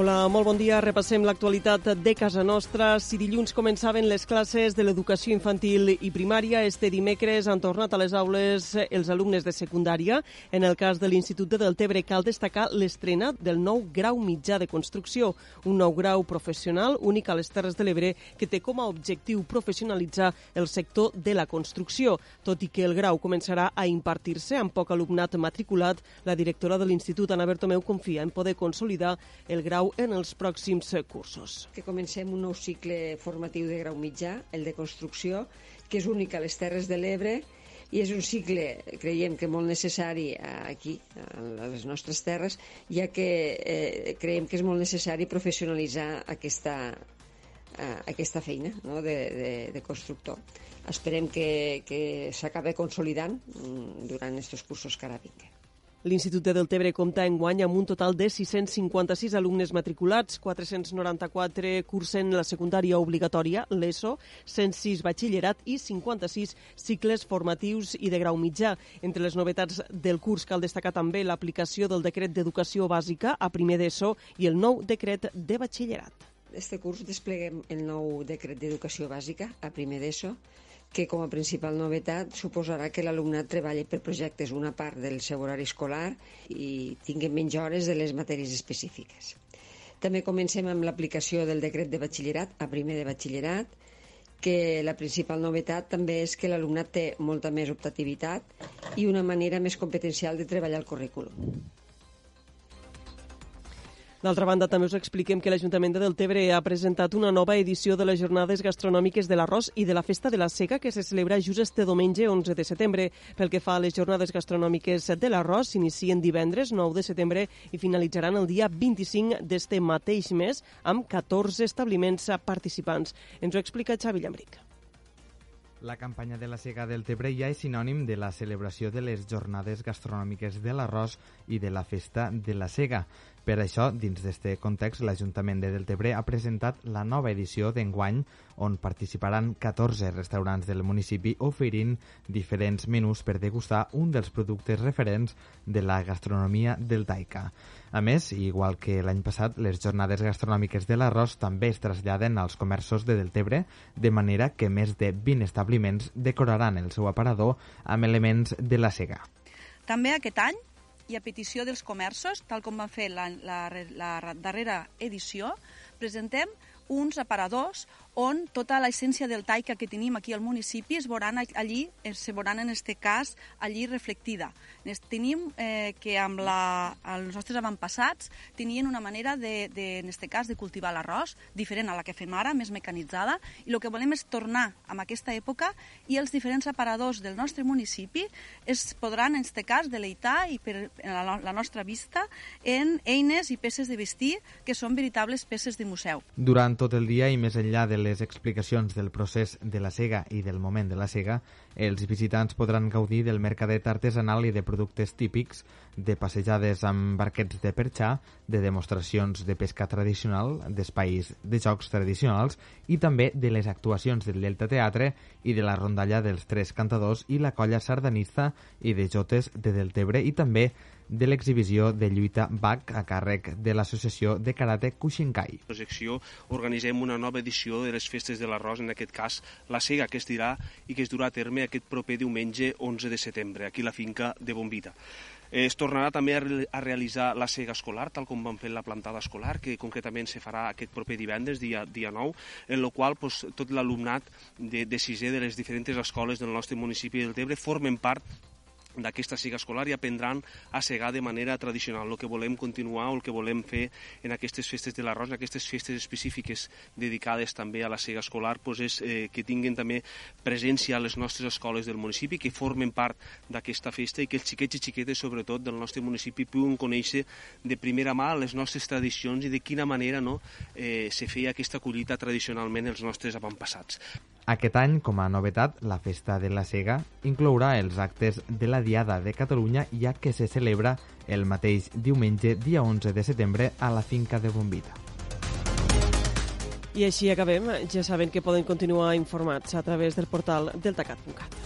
Hola, molt bon dia. Repassem l'actualitat de casa nostra. Si dilluns començaven les classes de l'educació infantil i primària, este dimecres han tornat a les aules els alumnes de secundària. En el cas de l'Institut de Deltebre cal destacar l'estrena del nou grau mitjà de construcció, un nou grau professional únic a les Terres de l'Ebre que té com a objectiu professionalitzar el sector de la construcció. Tot i que el grau començarà a impartir-se amb poc alumnat matriculat, la directora de l'Institut, Ana Bertomeu, confia en poder consolidar el grau en els pròxims cursos. Que comencem un nou cicle formatiu de grau mitjà, el de construcció, que és únic a les Terres de l'Ebre i és un cicle, creiem que molt necessari aquí, a les nostres terres, ja que eh, creiem que és molt necessari professionalitzar aquesta, eh, aquesta feina no? de, de, de constructor. Esperem que, que s'acabi consolidant mm, durant aquests cursos que ara vinguen. L'Institut de Deltebre compta en guany amb un total de 656 alumnes matriculats, 494 cursen la secundària obligatòria, l'ESO, 106 batxillerat i 56 cicles formatius i de grau mitjà. Entre les novetats del curs cal destacar també l'aplicació del decret d'educació bàsica a primer d'ESO i el nou decret de batxillerat. Este curs despleguem el nou decret d'educació bàsica a primer d'ESO que com a principal novetat suposarà que l'alumnat treballi per projectes una part del seu horari escolar i tingui menys hores de les matèries específiques. També comencem amb l'aplicació del decret de batxillerat a primer de batxillerat, que la principal novetat també és que l'alumnat té molta més optativitat i una manera més competencial de treballar el currículum. D'altra banda, també us expliquem que l'Ajuntament de Deltebre ha presentat una nova edició de les jornades gastronòmiques de l'arròs i de la Festa de la Sega que se celebra just este diumenge 11 de setembre. Pel que fa a les jornades gastronòmiques de l'arròs, s'inicien divendres 9 de setembre i finalitzaran el dia 25 d'este mateix mes amb 14 establiments participants. Ens ho explica Xavi Llambric. La campanya de la Sega del Tebre ja és sinònim de la celebració de les jornades gastronòmiques de l'arròs i de la festa de la Sega. Per això, dins d'aquest context, l'Ajuntament de Deltebre ha presentat la nova edició d'enguany on participaran 14 restaurants del municipi oferint diferents menús per degustar un dels productes referents de la gastronomia del Taika. A més, igual que l'any passat, les jornades gastronòmiques de l'arròs també es traslladen als comerços de Deltebre, de manera que més de 20 establiments decoraran el seu aparador amb elements de la sega. També aquest any i a petició dels comerços, tal com van fer la, la, la darrera edició, presentem uns aparadors on tota l'essència del taica que tenim aquí al municipi es veuran allí, se veuran en este cas allí reflectida. Tenim eh, que amb la, els nostres avantpassats tenien una manera de, de, en este cas de cultivar l'arròs diferent a la que fem ara, més mecanitzada, i el que volem és tornar a aquesta època i els diferents aparadors del nostre municipi es podran, en este cas, deleitar i per la, la nostra vista en eines i peces de vestir que són veritables peces de museu. Durant tot el dia i més enllà de les explicacions del procés de la cega i del moment de la cega, els visitants podran gaudir del mercadet artesanal i de productes típics, de passejades amb barquets de perxà, de demostracions de pesca tradicional, d'espais de jocs tradicionals i també de les actuacions del Delta Teatre i de la rondalla dels tres cantadors i la colla sardanista i de jotes de Deltebre i també de l'exhibició de lluita BAC a càrrec de l'Associació de Karate Kushinkai. La secció organitzem una nova edició de les festes de l'arròs, en aquest cas la Sega, que es dirà i que es durà a terme aquest proper diumenge 11 de setembre, aquí a la finca de Bombita. Es tornarà també a realitzar la sega escolar, tal com vam fer la plantada escolar, que concretament se farà aquest proper divendres, dia, dia 9, en la qual pues, tot l'alumnat de, de sisè de les diferents escoles del nostre municipi del Tebre formen part d'aquesta siga escolar i aprendran a segar de manera tradicional. El que volem continuar o el que volem fer en aquestes festes de l'arròs, en aquestes festes específiques dedicades també a la sega escolar, doncs és eh, que tinguin també presència a les nostres escoles del municipi, que formen part d'aquesta festa i que els xiquets i xiquetes, sobretot del nostre municipi, puguin conèixer de primera mà les nostres tradicions i de quina manera no, eh, se feia aquesta collita tradicionalment els nostres avantpassats. Aquest any, com a novetat, la Festa de la Sega inclourà els actes de la Diada de Catalunya, ja que se celebra el mateix diumenge, dia 11 de setembre, a la finca de Bombita. I així acabem. Ja saben que poden continuar informats a través del portal deltacat.cat.